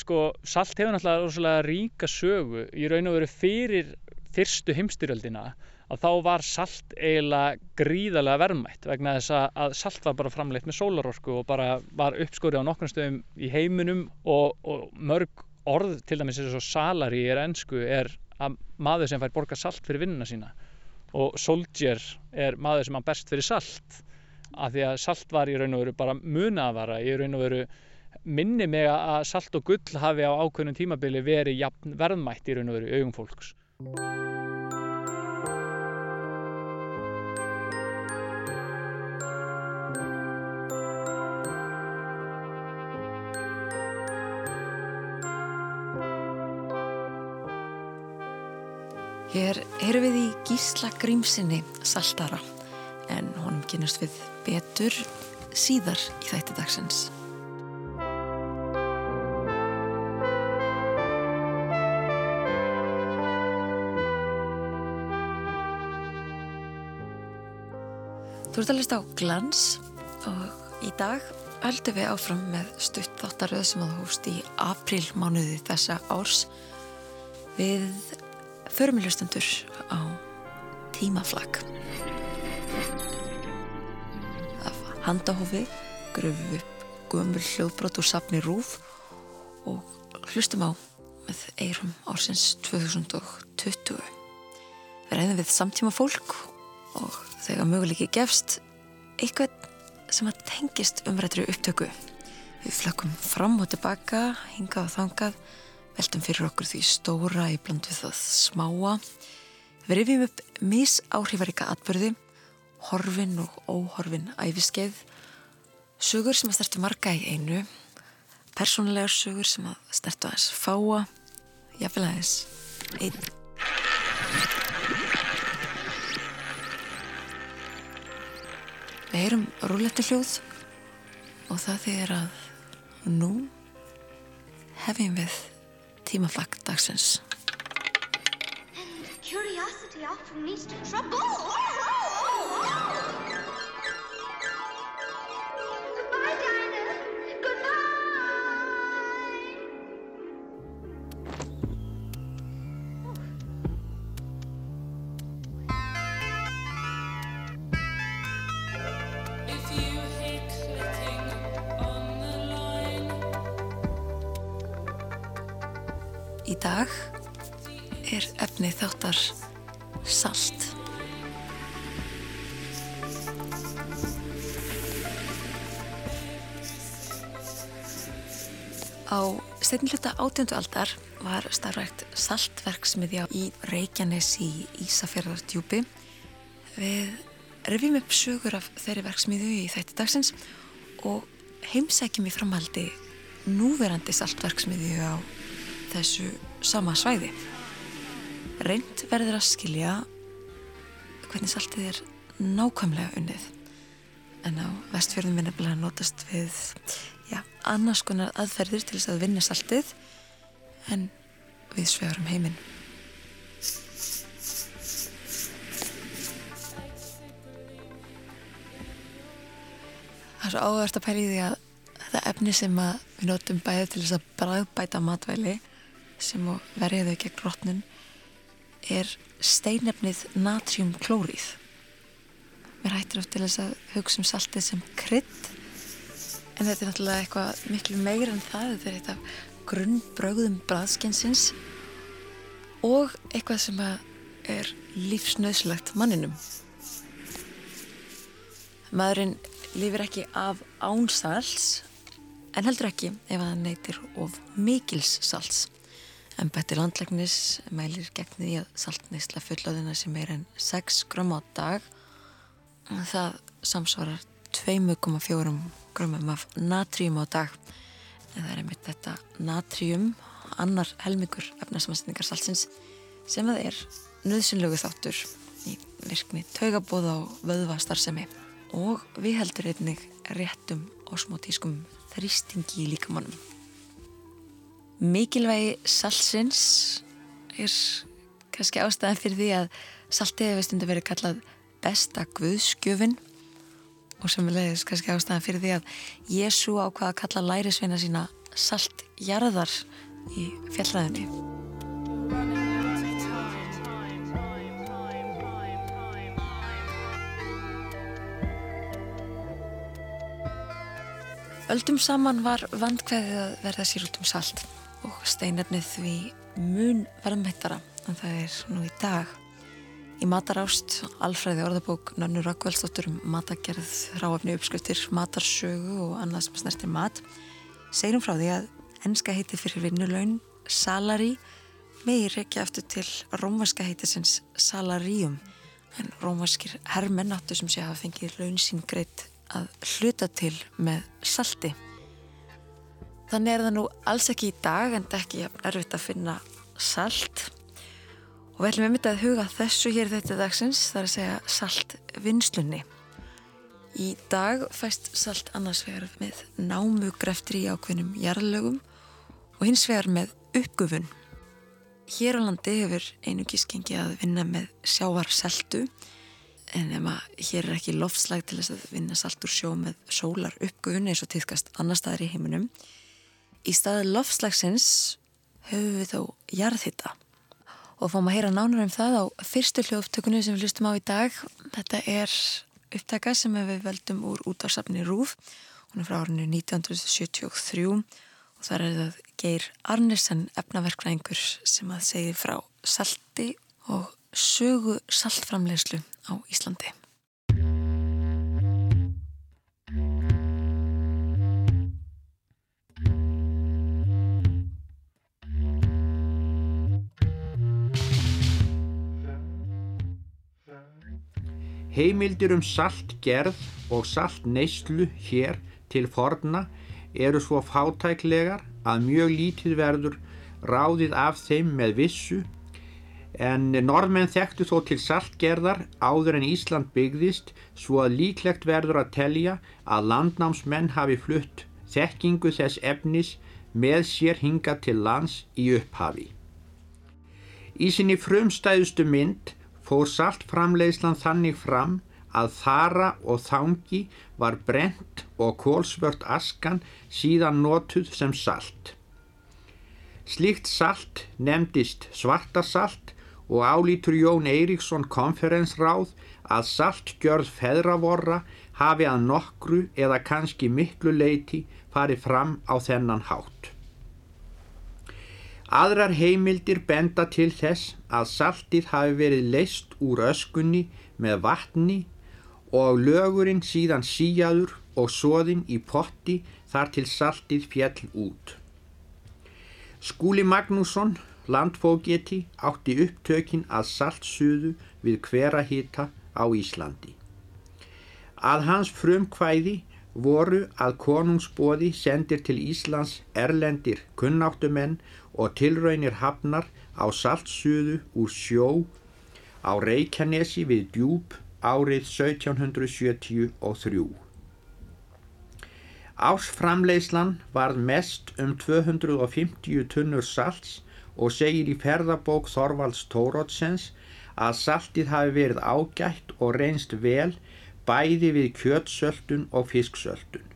sko, salt hefur náttúrulega rosalega ríka sögu í raun og veru fyrir fyrstu heimstyrjöldina að þá var salt eiginlega gríðarlega verðmætt vegna þess að salt var bara framleitt með sólarorku og bara var uppskorið á nokkrum stöðum í heiminum og, og mörg orð til dæmis eins og salari er ennsku er að maður sem fær borga salt fyrir vinnuna sína. Og soldier er maður sem hann berst fyrir salt af því að salt var í raun og veru bara munavara í raun og veru minni mig að salt og gull hafi á ákveðnum tímabili verið jafn verðmætt í raun og veru í augum fólks. Hér erum við í Gísla Grímsinni Saltara en honum kynast við betur síðar í þætti Þú ert að lista á glans og í dag höldum við áfram með stutt þáttaröð sem að hóst í aprílmánuði þessa árs við förumiljustendur á tímaflag. Af handahófi gröfum upp gömul hljóðbrot úr safni Rúf og hlustum á með eirum ársins 2020. Við reyðum við samtíma fólk og þegar möguleiki gefst eitthvað sem að tengist umrættri upptöku. Við flökkum fram og tilbaka, hingað og þangað, veltum fyrir okkur því stóra í bland við það smáa. Við rifjum upp misáhrifaríka atbyrði, horfin og óhorfin æfiskeið, sögur sem að stertu marga í einu, persónulegar sögur sem að stertu aðeins fáa, jafnvel aðeins einn. Við heyrum rúletti hljóð og það þýðir að nú hefjum við tímaflagg dagsins. Þáttar salt. Á steinluta átjöndu aldar var starfrækt saltverksmiðja í Reykjanes í Ísafjörðardjúpi. Við rifjum upp sögur af þeirri verksmiðju í þætti dagsins og heimsækjum í framhaldi núverandi saltverksmiðju á þessu sama svæði. Reynd verður að skilja hvernig saltið er nákvæmlega unnið. En á vestfjörðum er nefnilega notast við já, annars konar aðferðir til þess að vinna saltið en við svegarum heiminn. Það er svo áhverst að pæla í því að þetta efni sem við notum bæði til þess að bræðbæta matvæli sem verja þau gegn rótnun er steinefnið natriumklórið. Mér hættir oft til þess að hugsa um saltið sem krydd en þetta er náttúrulega eitthvað miklu meira en það. Þetta er eitt af grunnbrögðum bræðskensins og eitthvað sem er lífsnauðslegt manninum. Maðurinn lifir ekki af ánsals en heldur ekki ef hann neytir of mikils salts. En betur landlegnis mælir gegn því að saltneisla fullóðina sem er en 6 gram á dag. Það samsvarar 2,4 grömmum af natrium á dag. En það er einmitt þetta natrium, annar helmingur efnarsamansendingar saltsins sem það er nöðsynlegu þáttur í virkni taugabóða og vöðvastarðsemi og við heldur einnig réttum osmotískum þrýstingi í líkamannum. Mikilvægi salsins er kannski ástæðan fyrir því að saltið hefur stundu verið kallað besta guðskjöfin og sem er leiðis kannski ástæðan fyrir því að Jésu ákvaða að kalla lærisveina sína saltjarðar í time. Öldum saman var vandkveðið að verða sér út um salt og steinefnið því mun verðmættara en það er nú í dag. Í matarást, alfræði orðabók Nönnu Rakkvælsdóttur um matagerð, ráafni uppskriftir, matarsögu og annað sem snertir mat, hún frá því að enska heiti fyrir vinnulaun, salari, megi rekja eftir til rómvarska heitisins salarium en rómvarskir hermenn áttu sem sé hafa fengið laun sín greitt að hluta til með salti. Þannig er það nú alls ekki í dag en ekki erfitt að finna salt og við ætlum einmitt að huga þessu hér þetta dagsins það er að segja saltvinnslunni. Í dag fæst salt annars vegar með námugreftri í ákveðnum jarðlögum og hins vegar með uppgufun. Hér á landi hefur einugis gengið að vinna með sjávarseltu en ef maður hér er ekki loftslag til þess að vinna salt úr sjó með sólar uppgufun eins og týðkast annar staðar í heiminum. Í staði loftslagsins höfum við þó jarðhitta og fáum að heyra nánar um það á fyrstu hljóftökunni sem við hlustum á í dag. Þetta er upptaka sem við veldum úr útvarsafni Rúf. Hún er frá árinu 1973 og þar er það Geir Arnesen efnaverkræðingur sem að segja frá salti og sögu saltframlegslu á Íslandi. Heimildir um saltgerð og saltneyslu hér til forna eru svo fátæklegar að mjög lítið verður ráðið af þeim með vissu en norðmenn þekktu þó til saltgerðar áður en Ísland byggðist svo að líklegt verður að telja að landnámsmenn hafi flutt þekkingu þess efnis með sér hinga til lands í upphafi. Í sinni frumstæðustu mynd fór saltframleiðslan þannig fram að þara og þangi var brent og kólsvört askan síðan notuð sem salt. Slíkt salt nefndist svartasalt og álítur Jón Eiríksson konferensráð að saltgjörð feðravorra hafi að nokkru eða kannski miklu leiti farið fram á þennan hátt. Aðrar heimildir benda til þess að saltið hafi verið leist úr öskunni með vatni og lögurinn síðan síjaður og soðinn í potti þar til saltið fjell út. Skúli Magnússon, landfógeti, átti upptökin að saltsuðu við hverahita á Íslandi. Að hans frumkvæði voru að konungsbóði sendir til Íslands erlendir kunnáttumenn og tilraunir hafnar á saltsuðu úr sjó á Reykjanesi við djúb árið 1773. Ásframleyslan varð mest um 250 tunnur salts og segir í ferðabók Þorvalds Tórótsens að saltið hafi verið ágætt og reynst vel bæði við kjötsöldun og fisksöldun.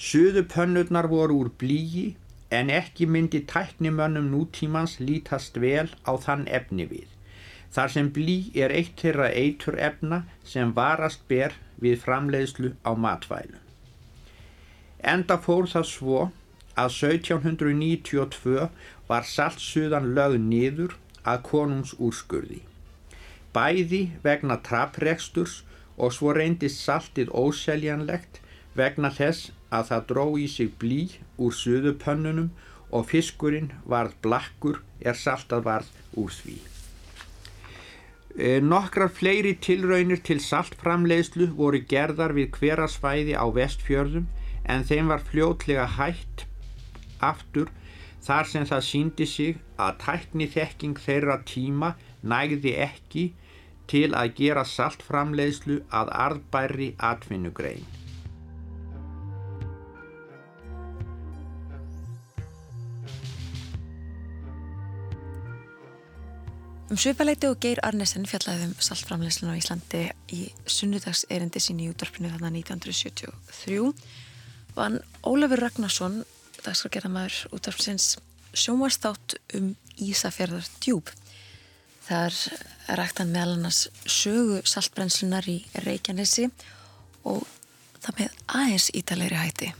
Suðupönnurnar voru úr blíi en ekki myndi tæknimönnum nútímans lítast vel á þann efni við. Þar sem blí er eitt þeirra eitur efna sem varast ber við framleiðslu á matvælu. Enda fór það svo að 1792 var saltsuðan lögð niður að konungs úrskurði. Bæði vegna trapreksturs og svo reyndist saltið óseljanlegt vegna þess að það dró í sig blí úr suðupönnunum og fiskurinn varð blakkur er saltað varð úr því. E, nokkrar fleiri tilraunir til saltframleiðslu voru gerðar við hverasvæði á vestfjörðum en þeim var fljótlega hætt aftur þar sem það síndi sig að tækni þekking þeirra tíma nægði ekki til að gera saltframleiðslu að arðbæri atvinnugrein. Um svipaleiti og Geir Arnesen fjallaði um saltframleyslun á Íslandi í sunnudags erindi sín í útvarpinu þannig 1973 vann Ólafur Ragnarsson dagskrargerðamæður útvarpsins sjónvarsþátt um Ísafjörðar djúb. Þar rækt hann meðal annars sögu saltbrennslunar í Reykjanesi og það með aðeins ítalegri hætti.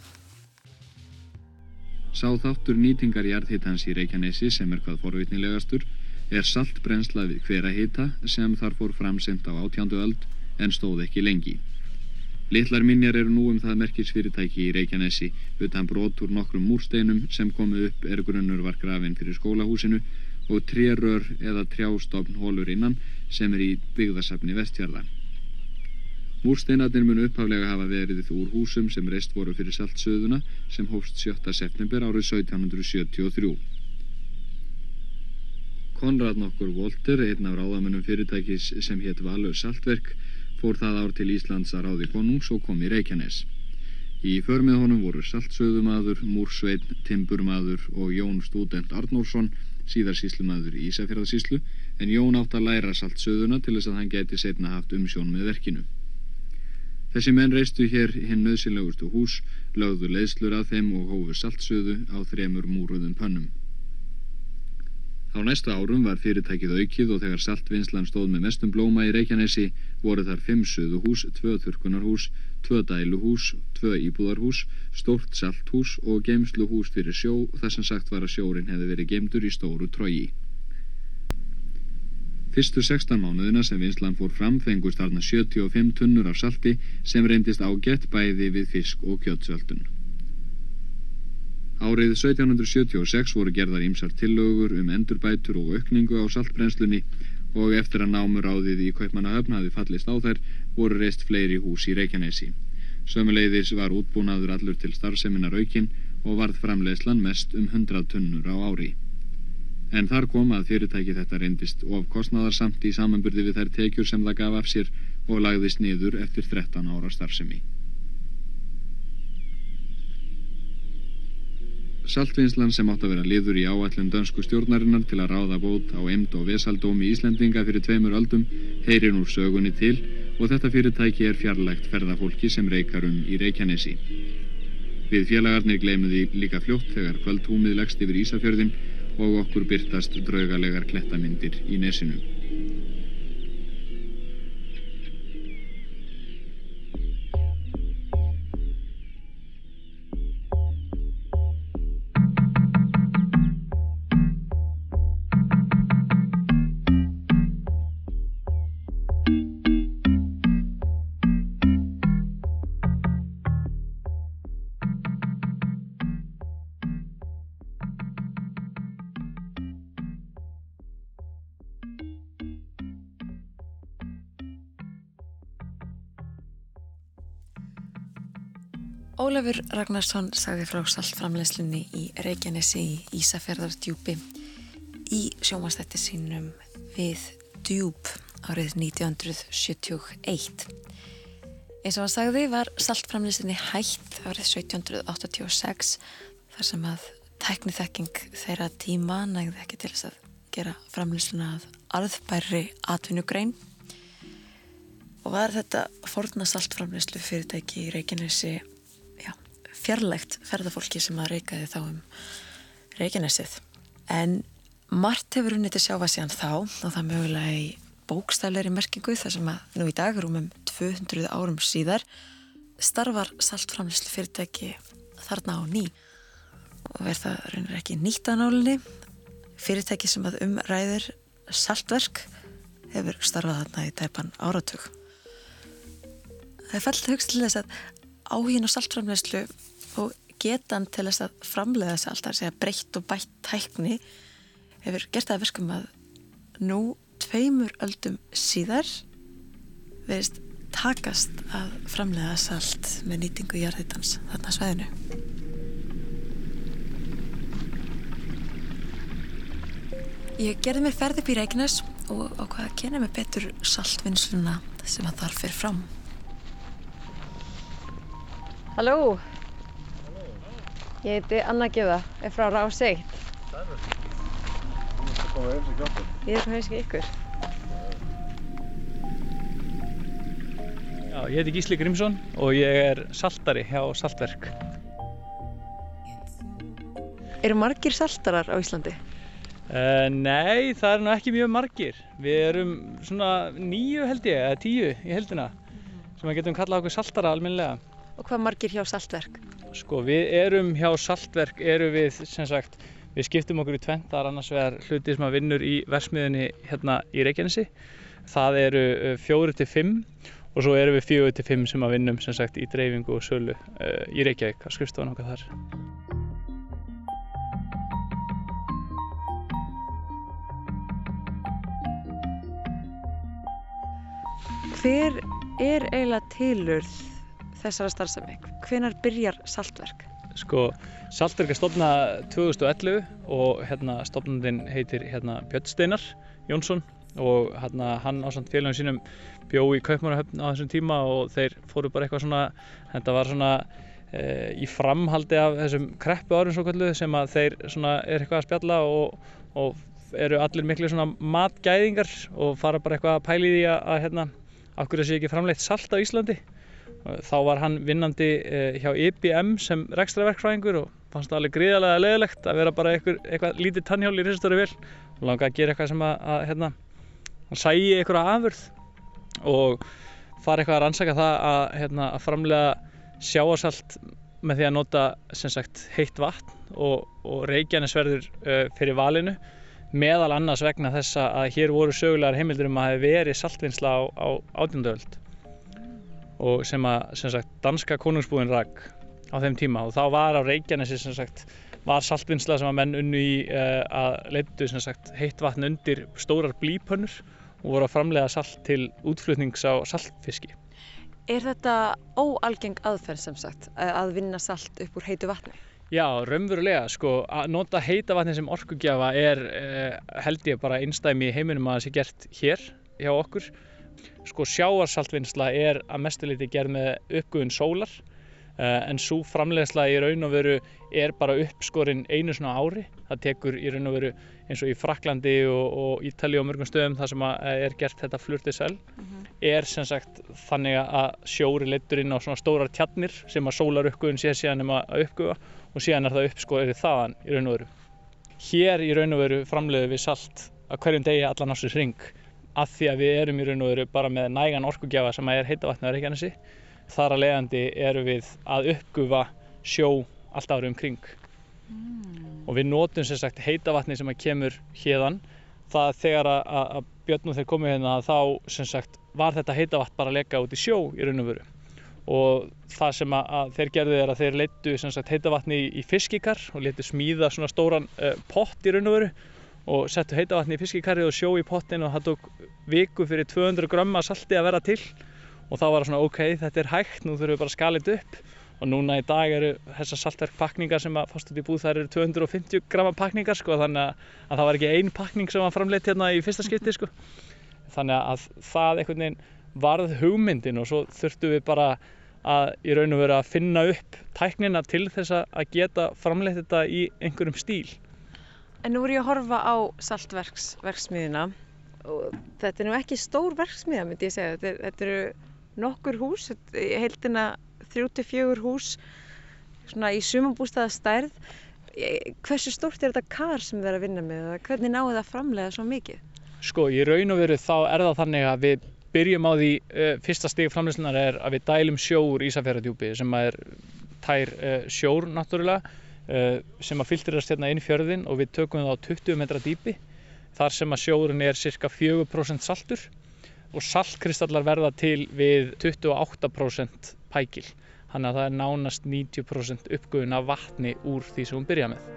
Sá þáttur nýtingar jarðhitans í Reykjanesi sem er hvað forvitnilegastur er saltbrennsla við hverahita sem þar fór framsemt á átjándu öld en stóð ekki lengi. Litlar minjar eru nú um það merkisfyrirtæki í Reykjanesi utan brot úr nokkrum múrsteinum sem komu upp er grunnur var grafin fyrir skólahúsinu og trérör eða trjástofn hólur innan sem er í byggðasafni vestfjarða. Múrsteinarnir mun upphaflega hafa verið úr húsum sem reist voru fyrir saltsöðuna sem hófst 7. september árið 1773. Konrad nokkur Volter, einn af ráðamönnum fyrirtækis sem hétt Valur Saltverk, fór það ár til Íslands að ráði konungs og kom í Reykjanes. Í förmið honum voru saltsöðumadur, múrsveitn, timburmadur og Jón Stúdent Arnórsson, síðar síslumadur í Ísafjörðarsíslu, en Jón átt að læra saltsöðuna til þess að hann geti setna haft umsjón með verkinu. Þessi menn reistu hér hinn nöðsynlegustu hús, lögðu leiðslur að þeim og hófu saltsöðu á þremur múruðum pönnum. Á næstu árum var fyrirtækið aukið og þegar saltvinnslan stóð með mestum blóma í Reykjanesi voru þar fimm söðuhús, tvö þurkunarhús, tvö dæluhús, tvö íbúðarhús, stórt salthús og geimsluhús fyrir sjó þar sem sagt var að sjórin hefði verið geimdur í stóru trógi. Fyrstu 16 mánuðina sem vinslan fór fram fengust þarna 75 tunnur af salti sem reyndist ágætt bæði við fisk og kjötsöldun. Árið 1776 voru gerðar ímsar tillögur um endurbætur og aukningu á saltbrennslunni og eftir að námur áðið í Kaupmannahöfn hafi fallist á þær voru reist fleiri hús í Reykjanesi. Sömuleiðis var útbúnaður allur til starfseminar aukinn og varð framleiðslan mest um 100 tunnur á ári. En þar kom að fyrirtæki þetta reyndist of kostnaðarsamt í samanburði við þær tekjur sem það gaf af sér og lagðist niður eftir 13 ára starfsemi. Saltvinnslan sem átt að vera liður í áallum dönsku stjórnarinnar til að ráða bót á emd og vesaldómi Íslendinga fyrir tveimur öldum heyrir nú sögunni til og þetta fyrirtæki er fjarlægt ferðafólki sem reykar um í Reykjanesi. Við félagarnir gleimuði líka fljótt þegar kvöldhúmið leggst yfir Ísafjörðin og okkur byrtast draugalegar klettamindir í nesinu. Ólafur Ragnarsson sagði frá saltframleyslunni í Reykjanesi í Ísafjörðardjúpi í sjómanstætti sínum við djúb árið 1971. Eins og hann sagði var saltframleyslunni hætt árið 1786 þar sem að tækniþekking þeirra tíma nægði ekki til þess að gera framleysluna að arðbæri atvinnugrein og var þetta forna saltframleyslu fyrirtæki í Reykjanesi fjarlægt ferðafólki sem að reykaði þá um Reykjanesið. En margt hefur unnið til sjáfa síðan þá og það mögulega í bókstæðleiri merkingu þar sem að nú í dag rúmum 200 árum síðar starfar saltframleyslu fyrirtæki þarna á ný og verð það raunir ekki nýtt að nálinni fyrirtæki sem að umræðir saltverk hefur starfað þarna í tæpan áratug. Það er fælt hugst til þess að áhugin og saltframlegslu og getan til þess að framlega er að segja breytt og bætt tækni hefur gert það að verkum að nú tveimur öldum síðar verist takast að framlega salt með nýtingu jarðhitans þarna á svæðinu. Ég gerði mér ferð upp í Reykjanes og ákvaða að kenna mig betur saltvinnsluna sem að þar fyrir fram. Halló. Ég heiti Anna Gjöða, er frá Rás 1. Ég er frá heimski ykkur. Já, ég heiti Gísli Grímsson og ég er saltari hjá Saltverk. Eru margir saltarar á Íslandi? Uh, nei, það er nú ekki mjög margir. Við erum svona nýju held ég, eða tíu í heldina sem að getum kallað okkur saltara almennilega. Og hvað margir hjá saltverk? Sko, við erum hjá saltverk, erum við sem sagt, við skiptum okkur í tvent, það er annars vegar hluti sem að vinnur í versmiðinni hérna í Reykjanesi. Það eru uh, fjóri til fimm og svo erum við fjóri til fimm sem að vinnum sem sagt í dreifingu og sölu uh, í Reykjavík, að skrifstofan okkar þar. Hver er eiginlega tilurð þessara starfsemi? Hvenar byrjar saltverk? Sko, Saltverk er stofnað 2011 og hérna stofnandinn heitir hérna Björn Steinar Jónsson og hérna hann á samt félagum sínum bjó í Kaupmannahöfn á þessum tíma og þeir fóru bara eitthvað svona, þetta var svona e, í framhaldi af þessum kreppu árum svo kallu sem að þeir svona er eitthvað að spjalla og, og eru allir miklu svona matgæðingar og fara bara eitthvað að pæli því að, að hérna, af hverju sé ekki framleitt salt á Íslandi þá var hann vinnandi eh, hjá IBM sem rekstraverkfræðingur og fannst það alveg gríðarlega leðilegt að vera bara eitthvað, eitthvað lítið tannhjól í risastóri vel. Og langaði að gera eitthvað sem að, að hérna, hann sæi eitthvað afurð og fara eitthvað að rannsaka það að, hérna, að framlega sjáarsalt með því að nota sagt heitt vatn og, og reykjanesverður uh, fyrir valinu. Meðal annars vegna þess að hér voru sögulegar heimildur um að hafi verið saltvinnsla á, á átjönduöld og sem að sem sagt, danska konungsbúin rak á þeim tíma og þá var á Reykjanesi sem sagt var saltvinnsla sem að menn unnu í uh, að leittu sem sagt heitt vatn undir stórar blípönnur og voru að framlega salt til útflutnings á saltfiski. Er þetta óalgeng aðferð sem sagt að vinna salt upp úr heitu vatni? Já, raunverulega, sko, að nota heita vatni sem orkugjafa er uh, held ég bara einstæmi í heiminum að það sé gert hér hjá okkur sko sjáarsaltvinnsla er að mestuleiti gerð með uppgöðun sólar uh, en svo framleiðsla í raun og veru er bara uppskorinn einu svona ári. Það tekur í raun og veru eins og í Fraklandi og, og Ítali og mörgum stöðum þar sem er gert þetta flurtisel mm -hmm. er sem sagt þannig að sjóri leittur inn á svona stórar tjarnir sem að sólar uppgöðun sé síðan um að uppgöða og síðan er það uppskorið þaðan í raun og veru. Hér í raun og veru framleiðum við salt að hverjum degi allan ásins ring að því að við erum í raun og veru bara með nægan orkugjafa sem er heita vatni á Reykjanesi. Þar að leiðandi erum við að uppgufa sjó allt árið umkring mm. og við notum sem sagt heita vatni sem kemur hérðan það þegar að, að björnum þeir komið hérna þá sem sagt var þetta heita vatn bara að leka út í sjó í raun og veru. Og það sem þeir gerðu er að þeir leittu sem sagt heita vatni í, í fiskikar og leittu smíða svona stóran uh, pott í raun og veru og settu heita vatni í fiskikarrið og sjó í pottin og það tók viku fyrir 200 grömma salti að vera til. Og þá var það svona ok, þetta er hægt, nú þurfum við bara að skala þetta upp. Og núna í dag eru þessar saltverkpakningar sem að fórst út í búð þar eru 250 gramma pakningar sko þannig að, að það var ekki ein pakning sem var framleitt hérna í fyrsta skipti sko. Þannig að það einhvern veginn varð hugmyndin og svo þurftum við bara að í raun og veru að finna upp tæknina til þess að geta framleitt þetta í einhverjum stíl En nú er ég að horfa á saltverksmiðina og þetta er nú ekki stór verksmiða myndi ég segja, þetta, er, þetta eru nokkur hús, heildina 34 hús svona í sumabústaða stærð hversu stórt er þetta kar sem þið er að vinna með? Hvernig náðu það að framlega svo mikið? Sko, í raun og veru þá er það þannig að við byrjum á því uh, fyrsta stig framleyslunar er að við dælum sjór Ísafjörðardjúpi sem er tær uh, sjór náttúrulega sem að filtrerast hérna inn fjörðin og við tökum það á 20 metra dýpi þar sem að sjórun er cirka 4% saltur og saltkristallar verða til við 28% pækil. Þannig að það er nánast 90% uppgöðun af vatni úr því sem hún byrja með.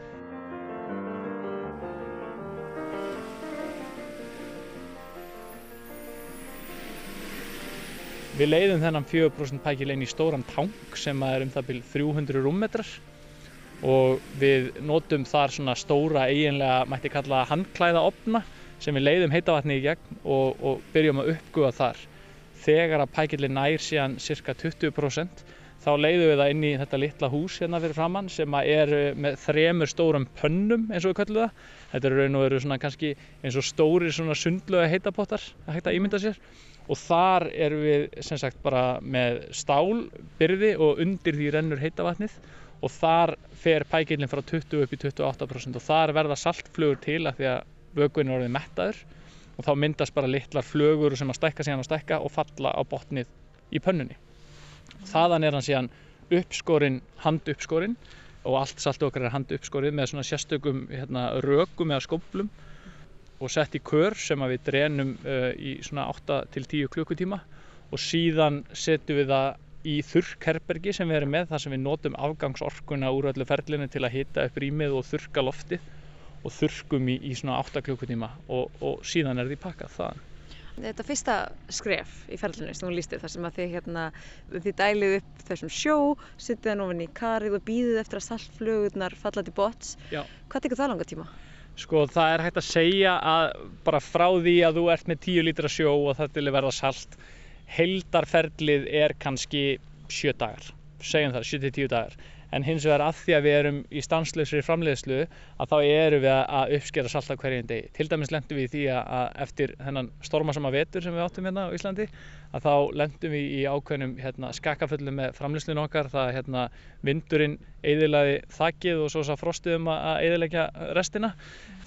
Við leiðum þennan 4% pækil inn í stóran tank sem er um það byrjum 300 rúmmetrar og við notum þar svona stóra eiginlega mætti kalla handklæðaopna sem við leiðum heitavatni í gegn og, og byrjum að uppgufa þar. Þegar að pækillin nær síðan cirka 20% þá leiðum við það inn í þetta litla hús hérna fyrir framann sem er með þremur stórum pönnum eins og við kallum það. Þetta eru raun og veru svona kannski eins og stóri svona sundlega heitapottar að hægt að ímynda sér og þar erum við sem sagt bara með stálbyrði og undir því rennur heitavatnið og þar fer pækillin frá 20 upp í 28% og þar verða saltflugur til af því að er orðið mettaður. Og þá myndast bara litlar flugur sem að stækka síðan og stækka og falla á botnið í pönnunni. Þaðan er hann síðan uppskorinn, handuppskorinn. Og allt saltið okkar er handuppskorið með svona sérstökum hérna, rökum eða skóplum og sett í kör sem að við drenum uh, í svona 8 til 10 klukkutíma. Og síðan setjum við það í þurrkherbergi sem við erum með þar sem við notum afgangsorkuna úr öllu ferlinu til að hita upp rýmið og þurrka loftið og þurrkum í, í svona 8 klukkutíma og, og síðan er því pakkað þaðan. Þetta fyrsta skref í ferlinu sem hún lísti þar sem að þið, hérna, þið dælið upp þessum sjó, sittið hann ofan í karið og býðið eftir að saltflugurnar falla til bots. Já. Hvað tekur það langa tíma? Sko það er hægt að segja að bara frá því að þú ert með 10 lítra sjó og það til að verða salt, heildarferlið er kannski 7 dagar, segjum það, 7-10 dagar. En hins vegar að því að við erum í stanslausri framleiðslu að þá erum við að uppskera salt á hverjum degi. Til dæmis lendum við í því að, eftir þennan stormasama vetur sem við áttum hérna á Íslandi að þá lendum við í ákveðnum hérna, skakkaföllum með framleiðslun okkar það hérna, vindurinn eðilaði þakkið og svo sá frostið um að eðilegja restina.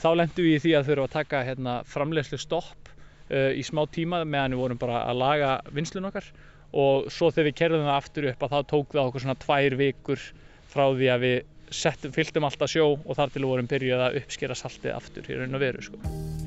Þá lendum við í því að þurfum að taka hérna, framleiðslu stopp í smá tíma meðan við vorum bara að laga vinslun okkar og svo þegar við kerðum það aftur upp að þá tók það okkur svona tvær vikur frá því að við fylltum alltaf sjó og þar til við vorum byrjuð að uppskera saltið aftur í raun og veru sko.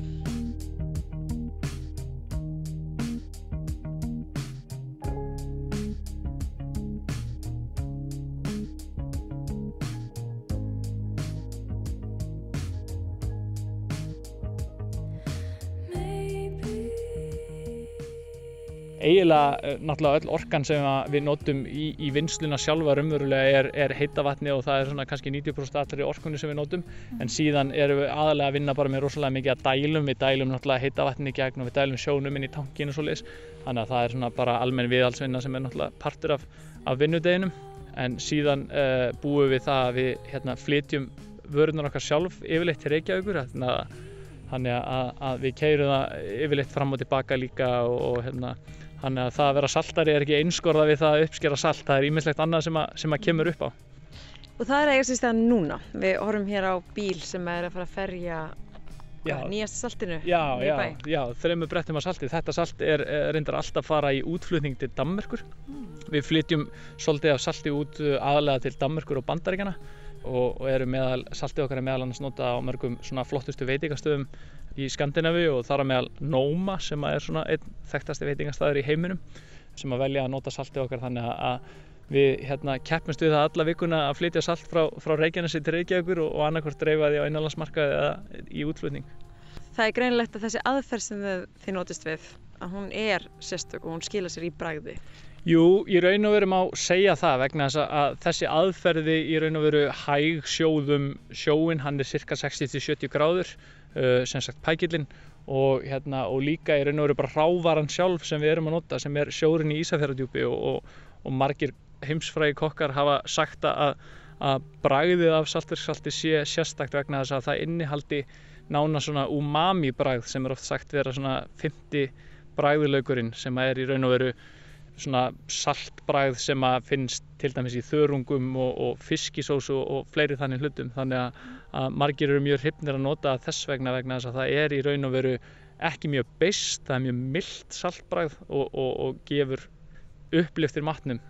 Eiginlega eh, náttúrulega öll orkan sem við notum í, í vinsluna sjálfa raunverulega er, er heita vatni og það er svona kannski 90% allri orkunni sem við notum. En síðan erum við aðalega að vinna bara með rosalega mikið að dælum, við dælum náttúrulega heita vatni í gegn og við dælum sjónum inn í tankinu og svoleiðis. Þannig að það er svona bara almenn viðhalsvinna sem er náttúrulega partur af, af vinnudeginum. En síðan uh, búum við það að við hérna, flytjum vörunar okkar sjálf yfirleitt til Reykjavíkur þannig að, þannig að, að við keirum það yfirleitt fram og tilbaka líka og, og hérna Þannig að það að vera saltari er ekki einskorða við það að uppskera salt, það er ímislegt annað sem að, sem að kemur upp á. Og það er eiginlega stæðan núna. Við horfum hér á bíl sem er að fara að ferja nýjasta saltinu Já, í já, bæ. já, þreymur brettum af salti. Þetta salt er, er reyndar alltaf að fara í útflutning til Danmerkur. Við flytjum svolítið af salti út uh, aðalega til Danmerkur og Bandaríkjana og, og eru meðal, saltið okkar er meðal annars nota á mörgum svona flottustu veitingastöðum í Skandinavi og þar á meðal Noma sem að er svona einn þekktasti veitingastæður í heiminum sem að velja að nota saltið okkar þannig að- að við hérna keppumst við það alla vikuna að flytja salt frá, frá Reykjanesi til Reykjavíkur og, og annarkvort dreifa því á innanlandsmarkaði eða í útflutning. Það er greinilegt að þessi aðferð sem þið, þið notist við, að hún er sérstök og hún skila sér í bragði. Jú, í raun og veru má segja það vegna þess að- að þessi aðferði í raun og veru hæg sjóðum sjóin, hann er cirka 60-70 gráður, sem sagt pækillinn og, hérna, og líka í raun og veru bara rávaran sjálf sem við erum að nota sem er sjórin í Ísafjörðardjúpi og, og, og margir heimsfrægi kokkar hafa sagt að, að bragðið af saltverksalti sé sérstakt vegna þess að það innihaldi nána svona umami bragð sem er oft sagt vera svona 50 bragðilaukurinn sem er í raun og veru svona saltbragð sem að finnst til dæmis í þörungum og, og fiskisósu og, fleiri þannig hlutum. Þannig að, að margir eru mjög hrifnir að nota þess vegna vegna þess að það er í raun og veru ekki mjög beist, það er mjög mildt saltbragð og, og, og gefur uppliftir matnum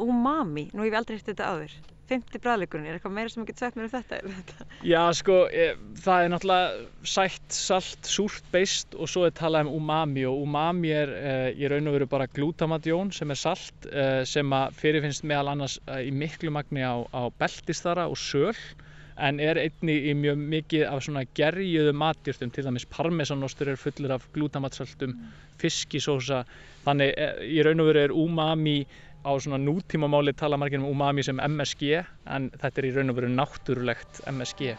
Umami, nú hef ég aldrei hitt þetta áður. 50 bræðleikurinn, er eitthvað meira sem þú getur sagt mér um þetta? Þetta? Já, sko, e, það er náttúrulega sætt, salt, súrt, beist og svo er talað um umami og umami er e, í raun og veru bara glutamatjón sem er salt e, sem að fyrirfinnst meðal annars e, í miklu magni á, á beltistara og söl en er einni í mjög mikið af svona gerjuðu matjurtum, til dæmis parmesanostur er fullur af glutamatsöltum, fiskisósa, þannig e, í raun og veru er umami á svona nútímamáli tala margir um umami sem MSG en þetta er í raun og veru náttúrulegt MSG.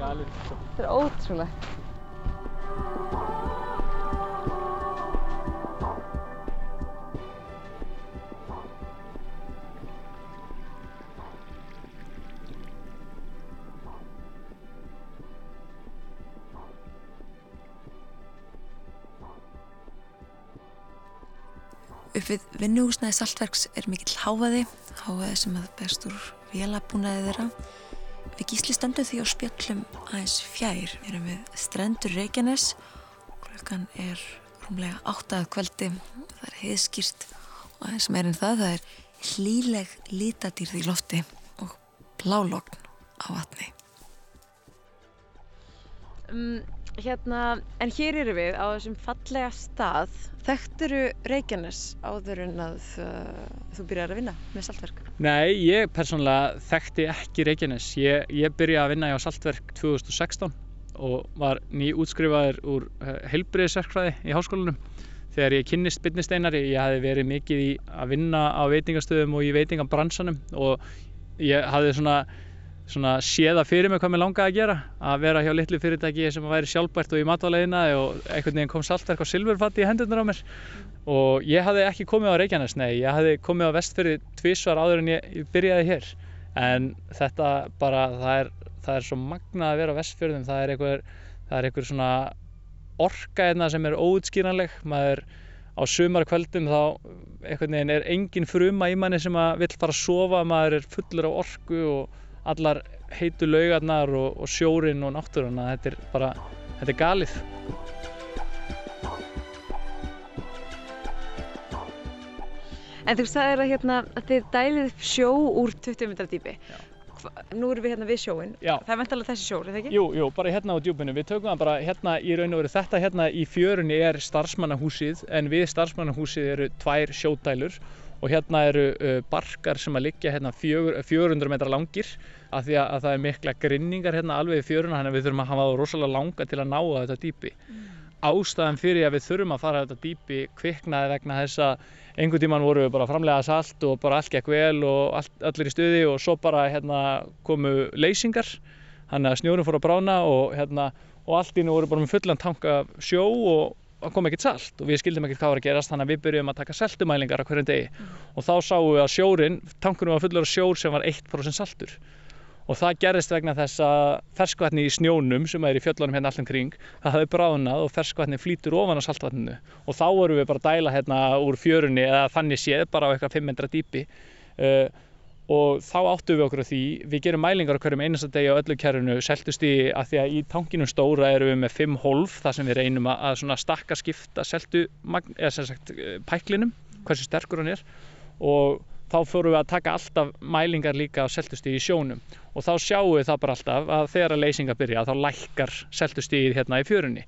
galið. Þetta er ótrúlegt. Uppið vinnuhúsnaði saltverks er mikill háaði, háaði sem að bestur velabúnaði þeirra. Við gísli stöndum því á spjöllum aðeins fjær. Við erum við strendur Reykjanes, klukkan er rúmlega áttað kvöldi, það er heiðskýrt og aðeins meirinn það, það er hlýleg litadýrð í lofti og blálogn á vatni. Um, hérna, en hér eru við á þessum fallega stað. Þekkturu Reykjanes áður en að uh, þú byrjar að vinna með saltverk? Nei, ég persónulega þekkti ekki Reykjanes. Ég, ég byrjaði að vinna hjá Saltverk 2016 og var nýútskrifaður úr heilbriðisverkfræði í háskólanum. Þegar ég kynnist bytnisteinari, ég hafi verið mikið í að vinna á veitingastöðum og í veitingabransanum og ég svona, svona séða fyrir mig hvað mér langaði að gera. Að vera hjá litlu fyrirtæki sem væri sjálfbært og í matvalegina og einhvern veginn kom Saltverk á silfurfatti í hendurnar á mér. Og ég hafði ekki komið á Reykjanes, nei, ég hafði komið á Vestfyrði tvísvar áður en ég, ég byrjaði hér. En þetta bara, það er, það er svo magnað að vera á Vestfjörðum, það er einhver, það er einhver svona orka hérna sem er óutskýranleg, maður á sumarkvöldum þá einhvern veginn er engin fruma í manni sem að vill fara að sofa, maður er fullur af orku og allar heitu laugarnar og, og sjórin og náttúruna, þetta er bara, þetta er galið. En þú sagðir að, hérna, að þið dælið upp sjó úr 20 metra dýpi. Nú erum við hérna við sjóin. Já. Það er vantalega þessi sjór, er það ekki? Jú, jú, bara hérna á djúpinu. Við tökum það bara hérna í raun og veru. Þetta hérna í fjörunni er starfsmannahúsið en við starfsmannahúsið eru tvær sjódælur og hérna eru uh, barkar sem að liggja hérna fjögur, 400 metra langir af því að, að það er mikla grinningar hérna alveg í fjöruna þannig að við þurfum að hafa rosalega langa til að ná að þetta dýpi. Ástæðan fyrir að við þurfum að fara að þetta dýpi kviknaði vegna þess að einhvern tíman voru við bara framlega salt og bara allt gekk vel og allt, allir í stuði og svo bara hérna komu leysingar þannig að snjórum fór að brána og hérna og allt í nú voru bara með fullan tanka af sjó og það kom ekkert salt og við skildum ekkert hvað var að gerast þannig að við byrjum að taka seltumælingar á hverjum degi. Og þá sáum við að sjórin, tankunum var fullur af sjór sem var 1% saltur og það gerðist vegna þess að ferskvatni í snjónum sem er í fjöllunum hérna allir kring það hafði bráðnað og ferskvatni flýtur ofan á saltvatninu. Og þá vorum við bara að dæla hérna úr fjörunni eða þannig séð bara á eitthvað 5 metra dýpi. Uh, og þá áttum við okkur á því við gerum mælingar á hverjum einasta degi á öllu kerfinu seltust í að því að í tankinum stóra erum við með 5 hólf þar sem við reynum að, stakka skipta seltu eða sem sagt eh, pæklinum hversu sterkur hann er. Og þá fórum við að taka alltaf mælingar líka á seltustíði í sjónum. Og þá sjáum við það bara alltaf að þegar að leysinga byrja þá lækkar seltustíðið hérna í fjörunni.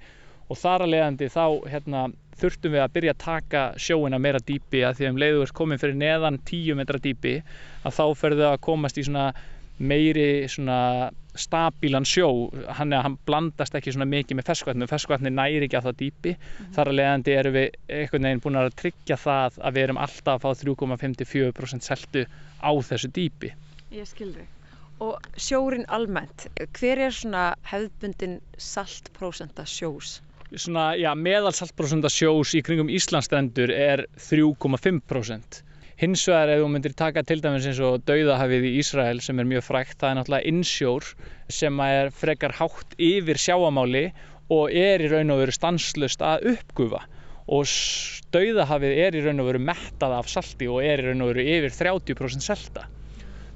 Og þar að leiðandi þá hérna, þurftum við að byrja að taka sjóina meira dýpi að því að um leiðu er komin fyrir neðan 10 metra dýpi að þá ferðu að komast í svona meiri svona stabílan sjó hann, hann blandast ekki svona mikið með ferskvatni ferskvatni næri ekki að það dýpi þar að leiðandi erum við einhvern veginn búin að tryggja það að við erum alltaf að fá 3,54% seltu á þessu dýpi Ég skildi. Og sjórin almennt, hver er svona hefðbundin saltprósenta sjós? svona, já, meðalsaltprósenta sjós í kringum Íslandstrendur er 3,5%. Hins vegar ef þú myndir taka til dæmis eins og dauðahafið í Ísrael sem er mjög frækt, það er náttúrulega innsjór sem er frekar hátt yfir sjáamáli og er í raun og veru stanslust að uppgufa og dauðahafið er í raun og veru mettað af salti og er í raun og veru yfir 30% selta.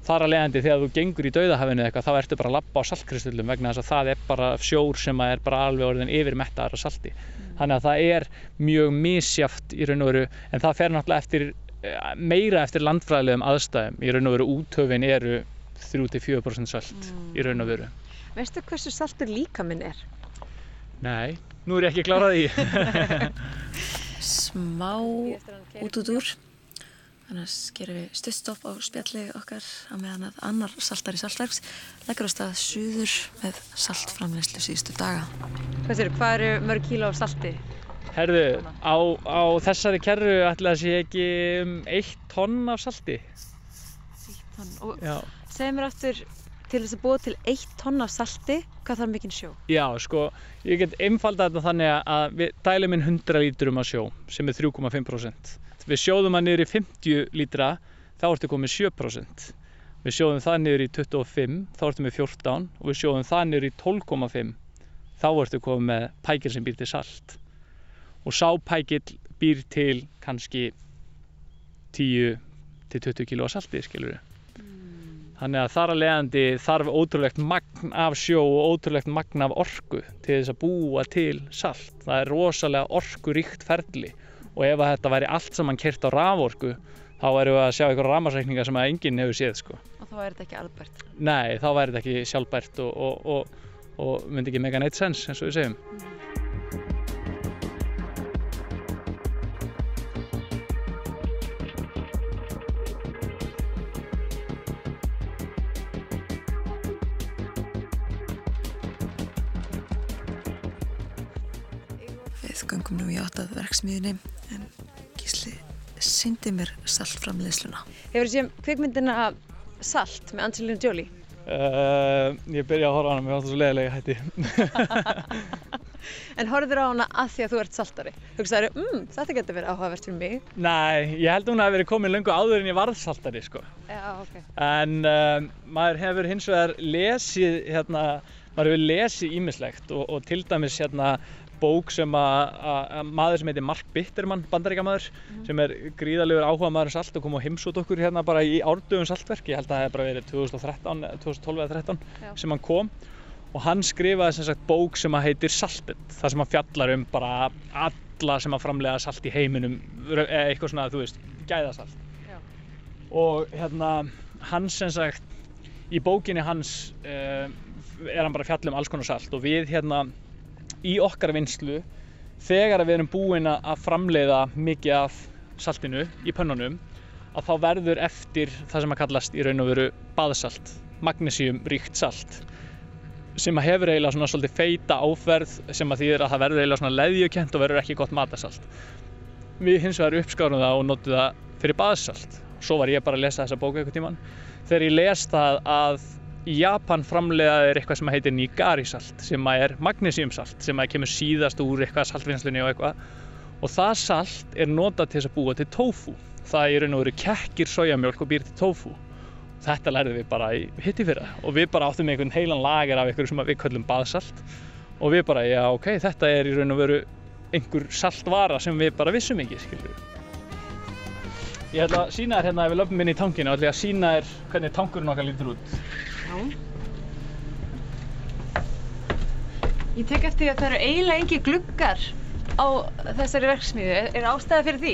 Þar að leiðandi þegar þú gengur í dauðahafinu eitthvað þá ertu bara að lappa á saltkristullum vegna þess að það er bara sjór sem er bara alveg orðin yfir mettaðar af salti. Þannig að það er mjög misjaft í raun og veru en það fer náttúrulega eftir meira eftir landfræðilegum aðstæðum í raun og veru úthöfin eru 3-4% salt í raun og veru Veistu hversu saltur líkaminn er? Nei, nú er ég ekki klárað í Smá út út úr. Annars gerum við stuttstopp á spjalli okkar á meðan að annar saltari saltverks leggur á stað suður með saltframleyslu síðustu daga. Hvað eru mörg kíló af salti? Herðu, á, á þessari kerru ætla að sé ekki um 1 tonn af salti Og Já, segðu mér aftur, til þess að búa til 1 tonn af salti, hvað þarf mikinn sjó? Já, sko, ég get einfaldað þetta þannig að við dælum inn 100 lítrum af sjó sem er 3,5%. Við sjóðum það niður í 50 lítra, þá ertu komið 7%. Við sjóðum það niður í 25, þá ertu með 14 og við sjóðum það niður í 12,5, þá ertu komið með pækil sem býr til salt. Og sá pækil býr til kannski 10 til 20 kíló af salti, skilur Þannig að þar að leiðandi þarf ótrúlegt magn af sjó og ótrúlegt magn af orku til þess að búa til salt. Það er rosalega orkuríkt ferli og ef þetta væri allt saman kert á raforku þá erum við að sjá einhverja ramarsreikninga sem að enginn hefur séð sko. Og þá er þetta ekki albært. Nei, þá væri þetta ekki sjálfbært og, og, og, og myndi ekki mega neitt sens eins og við segjum. Göngum nú í áttað verksmiðinni en Gísli syndi mér saltframleiðsluna. Hefur séð kvikmyndina Salt með Angelina Jolie? Uh, ég byrja að horfa á hana, mér finnst það svo leiðilega hætti. En horfður á hana að því að þú ert saltari? Hugsaður, mm, þetta getur verið áhugavert fyrir mig. Nei, ég held að hún hafi verið komin löngu áður en ég varð saltari sko. Já, ok. En um, maður hefur hins vegar lesið, hérna, maður hefur lesið ímislegt og, og til dæmis hérna bók sem að, að, að maður sem heitir Mark Bittermann, bandaríkamaður, sem er gríðalegur áhuga maður um salt og kom og heimsótt okkur hérna bara í árdöfum saltverk, ég held að það hef bara verið 2013, 2012 eða 2013 Já. sem hann kom. Og hann skrifaði sem sagt bók sem að heitir Salted, þar sem hann fjallar um bara alla sem að framlega salt í heiminum, eða eitthvað svona, þú veist, gæðasalt. Já. og hérna hann sem sagt í bókinni hans uh, er hann bara að fjalla um alls konar salt. Og við hérna í okkar vinslu þegar við erum búin að framleiða mikið af saltinu í pönnunum að þá verður eftir það sem að kallast í raun og veru baðsalt magnesíum ríkt salt sem að hefur eiginlega svona svolítið feita áferð sem að þýðir að það verður eiginlega svona leðjukent og verður ekki gott matasalt. Við hins vegar uppskárum það og notum það fyrir baðsalt. Svo var ég bara að lesa þessa bóku einhvern tímann. Þegar ég les það að í Japan framleiða er eitthvað sem heitir Nigari-salt sem er magnesíumsalt sem kemur síðast úr eitthvað saltvinnslunni og eitthvað. Og það salt er notað til þess að búa til tofu það er raun og veru kekkir sojamjólk og býr til tofu þetta lærðum við bara í hitti fyrra. Og við bara áttum einhvern heilan lager af einhverju sem við köllum baðsalt. Og við bara, já ok, þetta er í raun og veru einhver saltvara sem við bara vissum ekki, skilur Ég ætla að sína þér hérna ef við löpum inn í tankinu og ætla að sína þér hvernig tankurinn okkar lítur út. Já. Ég tek eftir því að það eru eiginlega engi gluggar á þessari verksmiðu. Er, er ástæða fyrir því?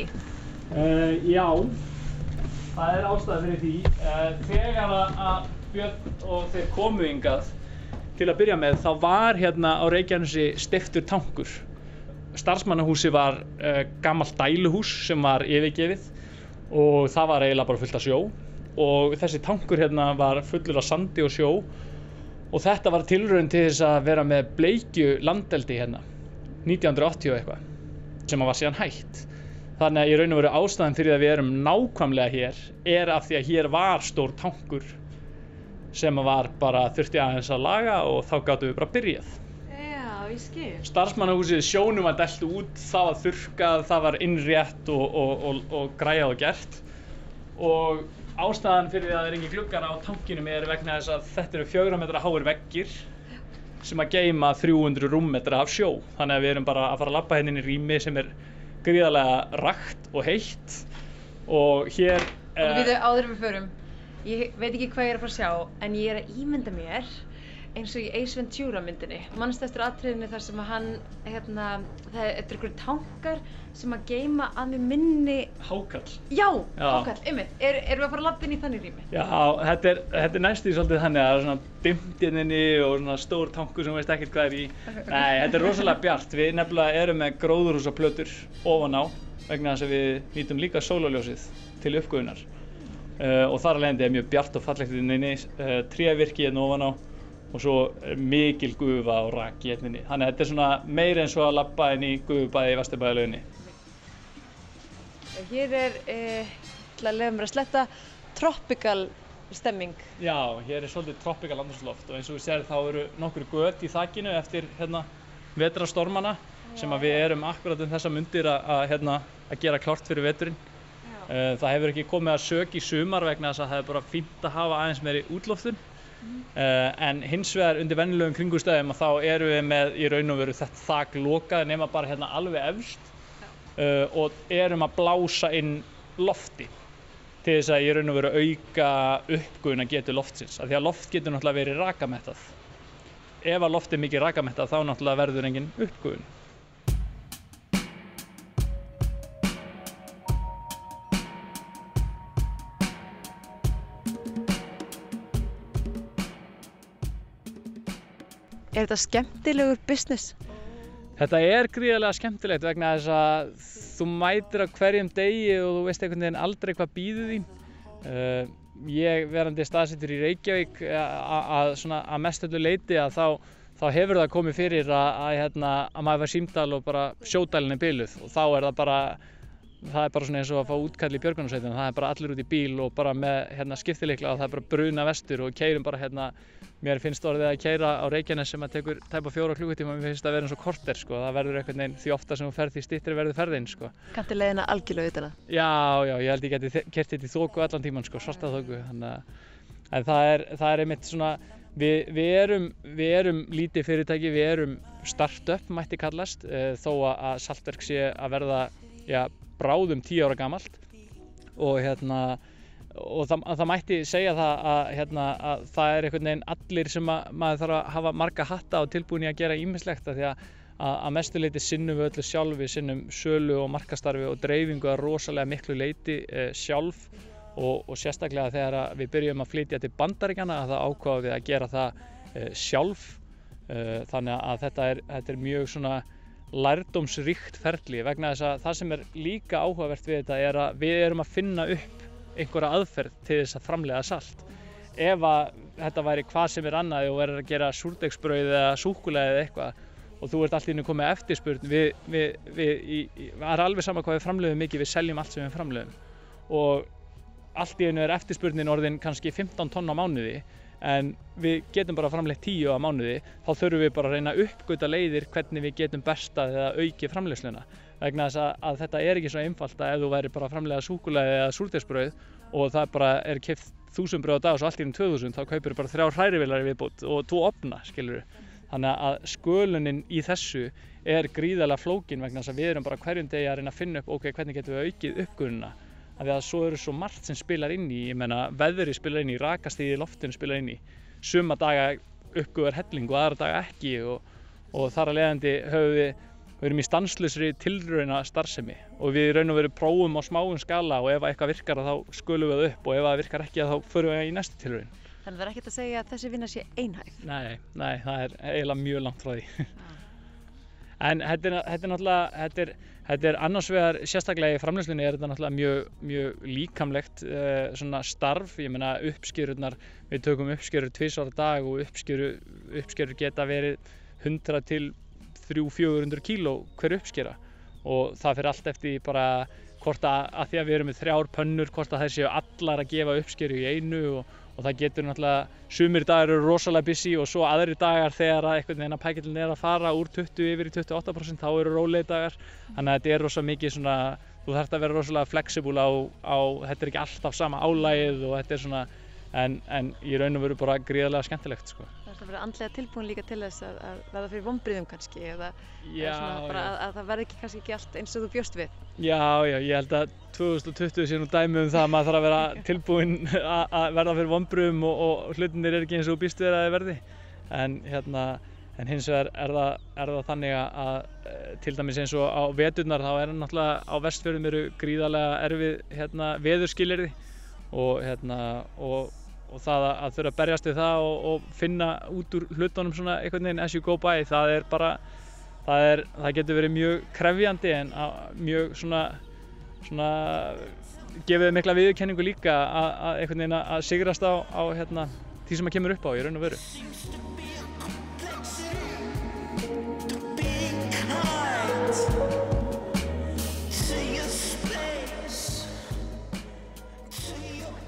Uh, já, það er ástæða fyrir því. Uh, þegar að- Björn og þeir komu yngað til að byrja með þá var hérna á Reykjanesi stiftur tankur. Starfsmannahúsi var uh, gammalt dæluhús sem var yfirgefið og það var eiginlega bara fullt af sjó og þessi tankur hérna var fullur af sandi og sjó. Og þetta var tilraun til þess að vera með bleikju landeldi hérna 1980 og eitthvað sem að var síðan hætt. Þannig að í raun og veru ástæðan fyrir að við erum nákvæmlega hér er af því að hér var stór tankur sem að var bara þurfti aðeins að laga og þá gáttum við bara byrjað. Starfsmannahúsið sjónum var delt út, það var þurrkað, það var innrétt og, og, og, og græjað og gert. Og ástæðan fyrir að það er engin gluggar á tankinum er vegna þess að þetta eru fjögra metra háir veggir sem að geyma 300 rúmmetra af sjó. Þannig að við erum bara að fara að labba hérna inn í rými sem er gríðarlega rakt og heitt. Og hér Og við þau áður en við förum, ég veit ekki hvað ég er að fara að sjá, en ég er að ímynda mér eins og í Ace Ventura myndinni. Mannst eftir atriðinu þar sem að hann, hérna, það er einhverjum tankar sem að geyma að með minni, hákall já, Já. ákall, ymmið, er, erum við að fara að labba inn í þannig rými? Já, þetta er, þetta er næstu svolítið þannig að það er svona dimmt inninni og svona stór tankur sem veist ekkert hvað er í. Nei, þetta er rosalega bjart. Við nefnilega erum með gróðurhúsaplötur ofan á vegna þess að við nýtum líka sólarljósið til uppgufunar. Uh, og þar alveg er mjög bjart og fallegt inninni, uh, trévirki hérna ofan á og svo mikil gufa og raki hérna inni. Þannig að þetta er svona meira eins og að labba inn í gufubæði í Vesturbæðalauginni. Hér er, eh, ætla að leiða mér að sletta, tropical stemming. Já, hér er svolítið tropical andrúmsloft og eins og við sér þá eru nokkur göt í þakinu eftir hérna vetrastormana sem við erum akkurat um þessa mundir að, hérna, að gera klárt fyrir veturinn. Uh, það hefur ekki komið að sök í sumar vegna þess að það er bara fínt að hafa aðeins meiri útloftun. Uh, en hins vegar undir vennilegum kringustæðum að þá erum við með í raun og veru þetta þak lokað nema bara hérna alveg efst uh, og erum að blása inn lofti til þess að ég raun og veru auka uppguna getur loftsins. Af því að loft getur náttúrulega verið rakamettað ef að loft er mikið rakamettað þá náttúrulega verður engin uppgun Er þetta skemmtilegur business? Þetta er gríðarlega skemmtilegt vegna þess að þú mætir á hverjum degi og þú veist einhvern veginn aldrei hvað býður þín. Uh, ég verandi staðsettur í Reykjavík eh, að, að, að mestöldlu leiti að þá, þá hefur það komið fyrir að, að, hérna, að maður var símdal og bara sjódælinn er byluð og þá er það bara það er bara svona eins og að fá útkall í björgunarsveitum það er bara allir út í bíl og bara með hérna, skiptileikla og það er bara bruna vestur og keirum bara hérna mér finnst orðið að keira á Reykjanes sem að tekur tæpa fjóra klukkutíma mér finnst það að vera eins og korter sko. Það verður einhvern veginn því ofta sem þú ferð því stýttri verður ferðin sko. Kanti leiðina algjörlega utan að? já já ég held ég geti kert þetta í þóku allan tíman sko svarta þóku það er, það er einmitt svona við, við, erum, við erum lítið fyrirtæki við erum start-up mætti kallast eh, þó að Saltverk sé að verða já, bráðum tíu ára gamalt. Og hérna og það, það mætti segja það að, hérna, að það er einhvern veginn allir sem að, maður þarf að hafa marga hatta og tilbúin í að gera ímislegt því að að mestu leiti sinnum við öllu sjálfi, sinnum sölu og markastarfi og dreifingu að rosalega miklu leiti eh, sjálf. Og, og sérstaklega þegar við byrjum að flytja til bandaríkjana að það ákvaða við að gera það eh, sjálf. Eh, þannig að þetta er, þetta er mjög svona lærdómsríkt ferli vegna þess að það sem er líka áhugavert við þetta er að við erum að finna upp einhverja aðferð til þess að framlega salt. Ef að þetta væri hvað sem er annað og verður að gera súrdegsbrauð eða súkulega eða eitthvað og þú ert allt í hennu komið eftirspurn við, við, við, í, í, er alveg sama hvað við framleiðum mikið, við seljum allt sem við framleiðum. Og allt í hennu er eftirspurnin orðin kannski 15 tonn á mánuði en við getum bara framleitt 10 á mánuði þá þurfum við bara að reyna að uppgöta leiðir hvernig við getum bestað eða auki framleiðsluna. Vegna þess að, að þetta er ekki svo einfalt að ef þú væri bara að framleiða súkulega eða súrdegsbrauð og það bara er keft þúsund brauð á dag og svo allt í um 2000 þá kaupir bara þrjá hrærivilar viðbútt og tvo opna skilur þannig að skölunin í þessu er gríðarlega flókin vegna þess að við erum bara hverjum degi að reyna að finna upp ok, hvernig getum við aukið uppgununa af því að svo eru svo margt sem spilar inn í ég menna veðri spilar inn í, rakastíði í loftinu spilar inn í. Suma daga uppguðar helling og aðra daga ekki og, og þar að leiðandi höfum við við erum í stanslusri tilrauna starfsemi og við raun og veru prófum á smáum skala og ef eitthvað virkar þá skulum við upp og ef það virkar ekki þá förum við í næstu tilraun. Þannig að það er ekkert að segja að þessi vinna sé einhæf. Nei, nei, það er eiginlega mjög langt frá því. En þetta er, þetta er náttúrulega þetta er, þetta er annars vegar sérstaklega í framleyslunni er þetta náttúrulega mjög, mjög líkamlegt uh, svona starf, ég meina uppskjörurnar við tökum uppskjörur tvisvara dag og uppskjörur, uppskjörur geta verið 100 til 300-400 kíló hver uppskjera og það fyrir allt eftir bara hvort að, að því að við erum með þrjár pönnur hvort að þær séu allar að gefa uppskeru í einu og, og það getur náttúrulega sumir dagar eru rosalega busy og svo aðri dagar þegar að einhvern veginn að pækillin er að fara úr 20 yfir í 28% þá eru rólegi dagar þannig að þetta er rosalega mikið svona þú þarfst að vera rosalega flexible á, á þetta er ekki alltaf sama álægið og þetta er svona en, en í raun og veru bara gríðarlega skemmtilegt sko. Það er að vera andlega tilbúin líka til þess að, að verða fyrir vonbriðum kannski eða Já, eða að, að það verði ekki kannski ekki allt eins og þú bjóst við. Já, já, ég held að 2020 sé nú dæmi um það að maður þarf að vera tilbúinn að verða fyrir vonbröðum og, og hlutinir er ekki eins og þú býst við að þið verði en hérna en hins vegar er það, er það þannig að, eh, til dæmis eins og á veturnar þá er náttúrulega á vestfjörðum eru gríðarlega erfið hérna, veðurskilirði og, hérna, og, og það að, þurfa að berjast við það og, og finna út úr hlutunum svona einhvern veginn as you go by það er bara það, er, það getur verið mjög krefjandi en mjög svona, svona gefið mikla viðurkenningu líka að, að einhvern veginn að sigrast á, á hérna, því sem að kemur upp á í raun og veru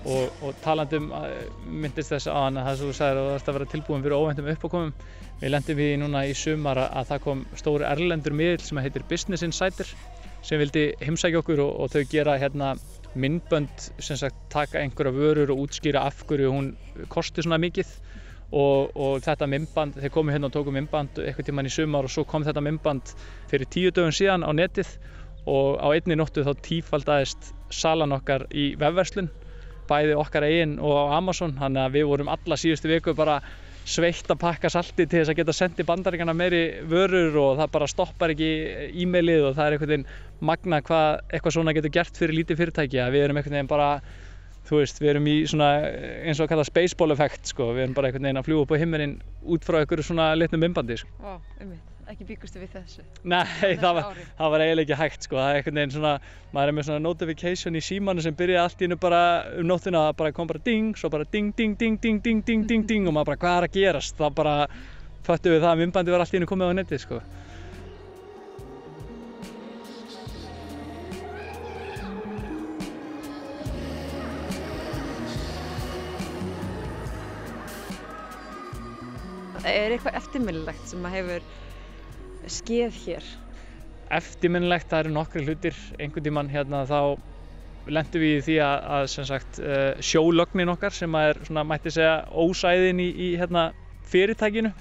og, og talandi um að- myndist þess að það sem þú sagðir að þú þarfst að vera tilbúin fyrir óvæntum uppákomum. Við lendum í núna í sumar að, að það kom stóri erlendur miðl sem heitir Business Insider sem vildi heimsækja okkur og, og þau gera hérna myndbönd sem sagt taka einhverja vörur og útskýra af hverju hún kosti svona mikið. Og, og þetta myndband, þeir komu hérna og tóku myndband eitthvað tíman í sumar og svo kom þetta myndband fyrir tíu dögum síðan á netið og á einni nóttu þá tífaldaðist salan okkar í vefverslun bæði okkar eigin og Amazon þannig að við vorum alla síðustu viku bara sveitt að pakka salti til þess að geta sendið bandaríkana meiri vörur og það bara stoppar ekki e-mailið og það er einhvern veginn magna hvað eitthvað svona getur gert fyrir lítið fyrirtæki að við erum einhvern veginn bara þú veist, við erum í svona eins og að kalla spaceball effekt sko, við erum bara einhvern veginn að fljúa upp á himmerinn út frá einhverju svona litnum mymbandi sko. Einmitt, ekki byggustu við þessu. Nei, það var, það var eiginlega ekki hægt sko, það er einhvern veginn svona, maður er með svona notification í símanu sem byrjaði allt í hennu bara um nóttina, það bara kom bara ding, svo bara ding, ding, ding, ding, ding, ding, ding, ding og maður bara hvað er að gerast, það bara föttu við það að mymbandi var allt í hennu komið á netið sko. Er eitthvað eftirminnilegt sem að hefur skeð hér? eftirminnilegt, það eru nokkri hlutir einhvern tímann hérna þá lendum við í því að, að sagt uh, sjólögnin okkar sem er svona mætti segja ósæðin í, í hérna fyrirtækinu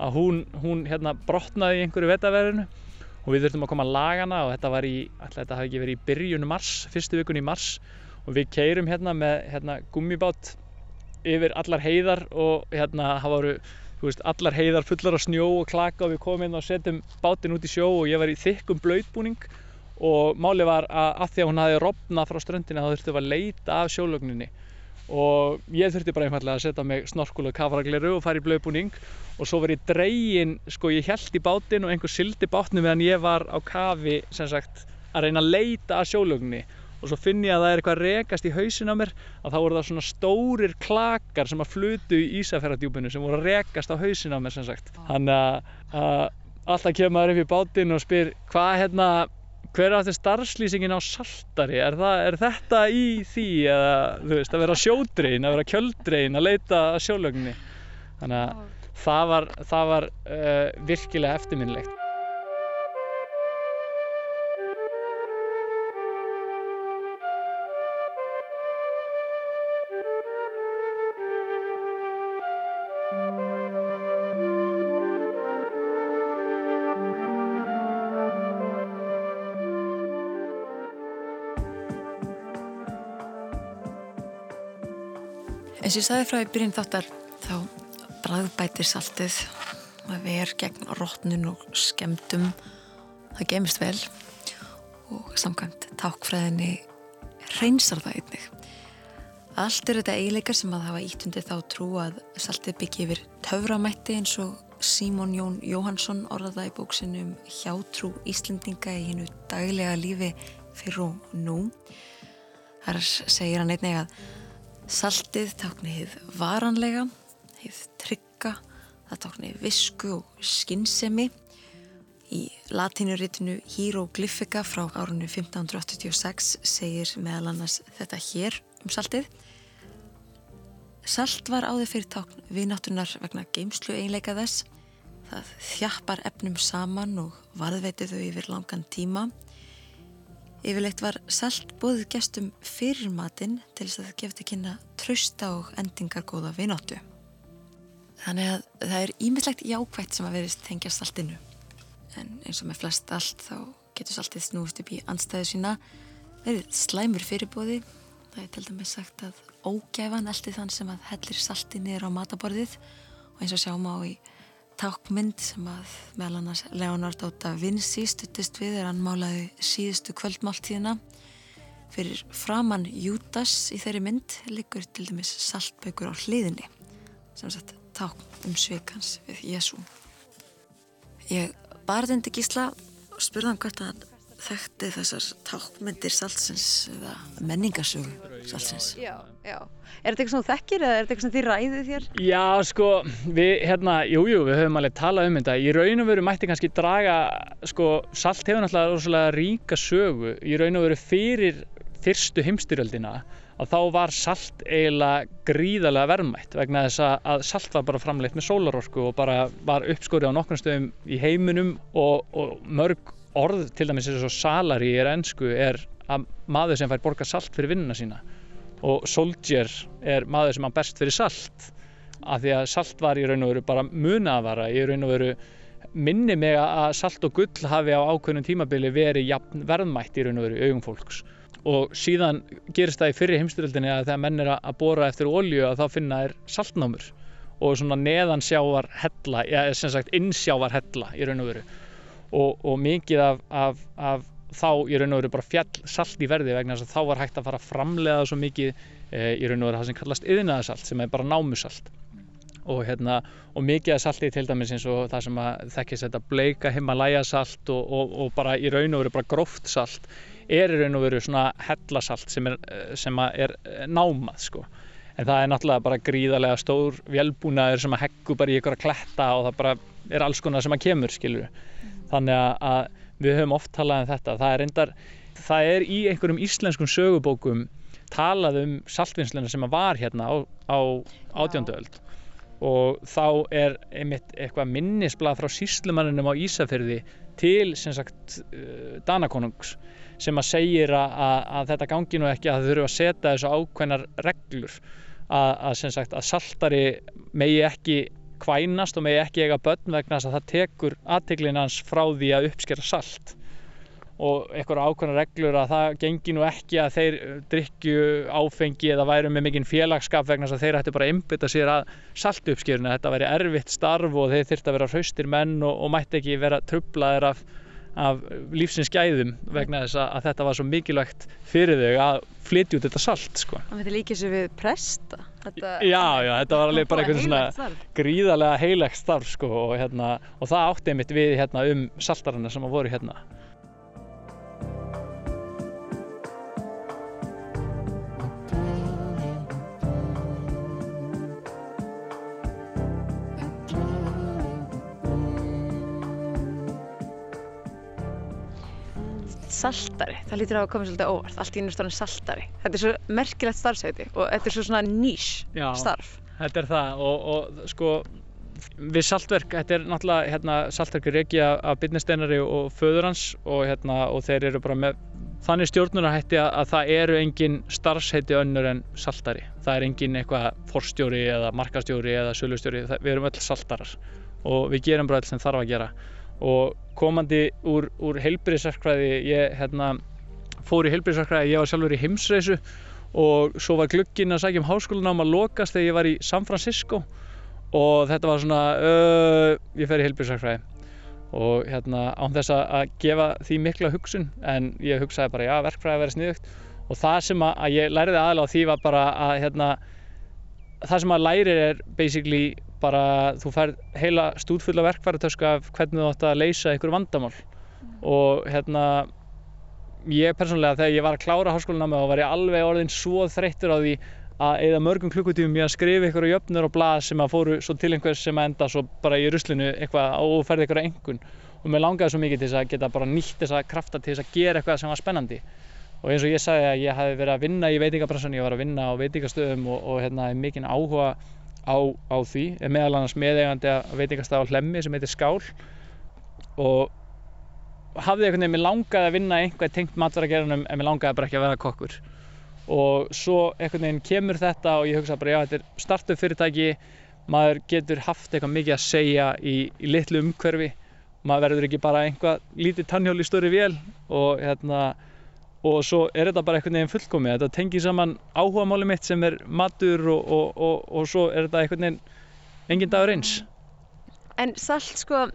að hún, hún hérna brotnaði í einhverju vetaverðinu og við þurftum að koma að laga hana og þetta var í, alltaf þetta hafi ekki verið í byrjun mars, fyrstu vikun í mars og við keirum hérna með hérna gummibát yfir allar heiðar og hérna það voru veist, allar heiðar fullar af snjó og klaka og við komum inn og setjum bátinn út í sjó og ég var í þykkum blöytbúning og málið var að af því að hún hafði rofnað frá ströndinni þá þurftum við að leita af sjólögninni og ég þurfti bara einfallega að setja mig snorkul og kafaragleru og fara í blöðbúning og svo var ég dregin, sko ég held í bátinn og einhver sildi bátnum meðan ég var á kafi sem sagt að reyna að leita að sjólögninni og svo finn ég að það er eitthvað að rekast í hausin á mér að þá voru það svona stórir klakar sem að flutu í Ísafjörðardjúpinu sem voru rekast á hausin á mér sem sagt. Þannig að, að alltaf kemur maður upp í bátinn og spyr hvað hérna hver er aftur starfslýsingin á saltari? Er, það, er þetta í því eða þú veist að vera sjódrein að vera kjöldrein að leita sjólögninni þannig að það var, það var uh, virkilega eftirminnilegt Eins og ég sagði frá í byrjun þáttar þá bræðbætir saltið að ver gegn rótnun og skemmtum það gemist vel og samkvæmt tákfræðinni reynsar það einnig. Allt eru þetta eiginleikar sem að hafa ítundi þá trú að saltið byggi yfir töframætti eins og Símon Jón Jóhansson orðaða í bóksinu um hjátrú Íslendinga í hennu daglega lífi fyrir og nú. Þar segir hann einnig að Saltið tákni hið varanlega, hið trygga, það tákni visku og skinnsemi. Í latínuritinu Hieroglyphica frá árunni 1586 segir meðal annars þetta hér um saltið. Salt var áður fyrir tákn vináttunar vegna geimslu einleika þess. Það þjappar efnum saman og varðveitir þau yfir langan tíma. Yfirleitt var salt bóðið gestum fyrir matinn til þess að það gefði kynna trausta og endingar góða vináttu. Þannig að það er ímislegt jákvætt sem að verðist tengja saltinu. En eins og með flest allt þá getur saltið snúist upp í anstæðu sína verið slæmur fyrirbóði. Það er til dæmis sagt að ógæfan eldi þann sem að hellir salti niður á mataborðið og eins og sjáum á í tákmynd sem að meðal annars Leonardo da Vinci stuttist við er hann málaði síðustu kvöldmáltíðina. Fyrir framann Júdas í þeirri mynd liggur til dæmis saltbaukur á hliðinni sem sagt tákn um sveikans við Jésu Ég barðindi gísla og spurði hann hvort hann þekkti þessar tákmyndir saltsins eða menningasögu saltsins Já, já. Er þetta eitthvað sem þú þekkir eða er þetta eitthvað sem þið ræðið þér? Já, sko, við, hérna, jú, jú, við höfum alveg talað um þetta. Í raun og veru mætti kannski draga, sko, salt hefur náttúrulega rosalega ríka sögu. Í raun og veru fyrir fyrstu heimstyrjöldina að þá var salt eiginlega gríðarlega verðmætt vegna þess að- salt var bara framleitt með sólarorku og bara var uppskorið á nokkrum stöðum í heiminum og, og mörg orð, til dæmis eins og salari er ennsku, er að maður sem fær borga salt fyrir vinnuna sína. Og soldier er maður sem hann berst fyrir salt af því að salt var í raun og veru bara munaðvara í raun og veru minni mig að salt og gull hafi á ákveðnum tímabili verið verðmætt í raun og veru í augum fólks. Og síðan gerist það í fyrri heimstyröldinni að þegar menn er að bóra eftir olju að þá finna er saltnámur. Og svona neðansjávar hella, ja, sem sagt innsjávar hella í raun og veru og, og mikið af, af, af þá í raun og veru bara fjall salt í verði vegna þess að þá var hægt að fara að framleiða svo mikið e, í raun og veru það sem kallast yðnaðasalt sem er bara námusalt og, hérna, og mikið af salti til dæmis eins og það sem þekkist þetta bleika Himalaya-salt og, og, og bara í raun og veru bara gróft salt er í raun og veru svona hellasalt sem er, eh, sem er eh, námað sko. en það er náttúrulega bara gríðarlega stór vélbúnaður sem að heggu bara í ykkur að kletta og það bara er alls konar sem að kemur skilur þannig að, við höfum oft talað um þetta. Það er reyndar, það er í einhverjum íslenskum sögubókum talað um saltvinnsluna sem var hérna á, á átjöndu öld. Og þá er einmitt eitthvað minnisblað frá síslumanninum á Ísafyrði til sem sagt uh, Danakonungs sem að segir að, að, að þetta gangi nú ekki að þau þurfu að setja þessu ákveðnar reglur. Að, að sem sagt að saltari megi ekki kvænast og megi ekki eiga börn vegna þess að það tekur aðteglin hans frá því að uppskera salt. Og einhverja ákveðnar reglur að það gengi nú ekki að þeir drikju áfengi eða væru með mikinn félagskap vegna þess að þeir ættu bara að einbytta sér að saltuppskeruna, þetta væri erfitt starf og þeir þyrfti að vera hraustir menn og, og mætti ekki vera trublaðir af, af lífsins gæðum vegna þess að, þetta var svo mikilvægt fyrir þau að flytja út þetta salt sko. Myndi líka þessu við presta. Þetta, Já, já, þetta var alveg bara einhvern svona gríðarlega heilagt starf sko og, hérna, og það átti einmitt við hérna um saltarana sem að voru hérna. Saltari, það lítur að hafa komið svolítið óvart, allt í starfinn saltari. Þetta er svo merkilegt starfsæti og þetta er svo svona nýs Já. starf. Þetta er það og, og sko við saltverk, þetta er náttúrulega hérna, saltverk er ekki af, Byrnisteinari og föður hans og, hérna, og þeir eru bara með þannig stjórnunarhætti að, að það eru engin starfsheiti önnur en saltari. Það er engin eitthvað forstjóri eða markastjóri eða sölustjóri, það, við erum öll saltarar og við gerum bara öll sem þarf að gera og komandi úr, úr heilbyrðisverkfræði, ég hérna, fór í heilbyrðisverkfræði, ég var sjálfur í heimsreisu og svo var glugginn að sækja um háskólanám að lokast þegar ég var í San Francisco. Og þetta var svona uh, ég fer í heilbyrðisverkfræði og hérna án þess að- að gefa því mikla hugsun en ég hugsaði bara já verkfræði verið sniðugt. Og það sem að, að ég læriði aðalega á því var bara að hérna það sem að lærir er basically bara þú færð heila stúdfulla verkfæratösku af hvernig þú átt að leysa ykkur vandamál. Og hérna ég persónulega þegar ég var að klára háskólanámi þá var ég alveg orðin svo þreyttur á því að eða mörgum klukkutífum ég að skrifa ykkur jöfnur og blað sem að fóru svo til einhvers sem að enda svo bara í ruslinu eitthvað og ferði ykkur engun og mér langaði svo mikið til þess að geta bara nýtt þessa krafta til þess að gera eitthvað sem var spennandi og eins og ég sagði að ég hafi verið að vinna í veitingabransan, ég var að vinna á veitingastöðum og, og hérna er mikinn áhuga á, á því, er meðal annars meðeigandi að veitingastað á Hlemmi sem heitir Skál. Og hafði einhvern veginn, mér langaði að vinna einhvað tengt matværagerðunum en mér langaði bara ekki að vera kokkur. Og svo einhvern veginn kemur þetta og ég hugsa bara já þetta er startup fyrirtæki maður getur haft eitthvað mikið að segja í, í litlu umhverfi. Maður verður ekki bara einhvað lítið tannhjól í stóri vél og hérna og svo er þetta bara einhvern veginn fullkomið þetta tengir saman áhugamáli mitt sem er matur og, og, og, og svo er þetta einhvern veginn engin dagur eins En salt sko,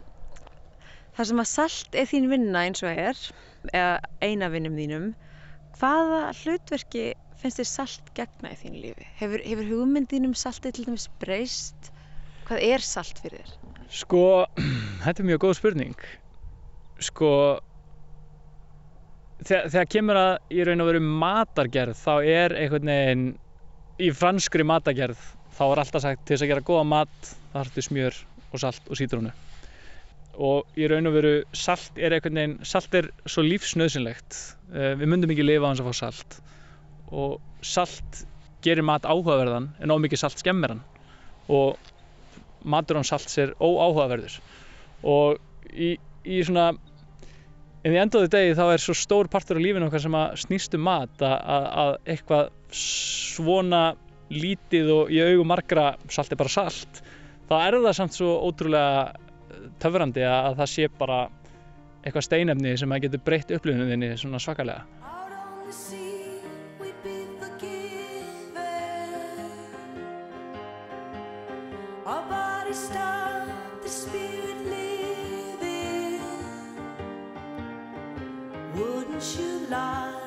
það sem að salt er þín vinna eins og er, eða eina vinnum þínum, hvaða hlutverki finnst þér salt gegna í þínu lífi? Hefur, hefur hugmyndin um saltið til dæmis breyst? Hvað er salt fyrir þér? Sko, þetta er mjög góð spurning. Sko, þegar, þegar kemur að í raun og veru matargerð, þá er einhvern veginn, í franskri matargerð, þá er alltaf sagt til þess að gera góða mat, það hartu smjör og salt og sítrónu. Og í raun og veru salt er einhvern veginn, salt er svo lífsnöðsynlegt. Eh, Við myndum ekki lifa á hans að fá salt. Og salt gerir mat áhugaverðan en ómikið salt skemmir hann. Og matur án salts er óáhugaverður og í, í svona en í endaðu degi þá er svo stór partur af lífinu okkar sem að snýst um mat að, að, að eitthvað svona lítið og í augum margra salt er bara salt þá er það samt svo ótrúlega töfrandi að, að það sé bara eitthvað steinefni sem að getur breytt upplifuninni svona svakalega. Our bodies stop, Love.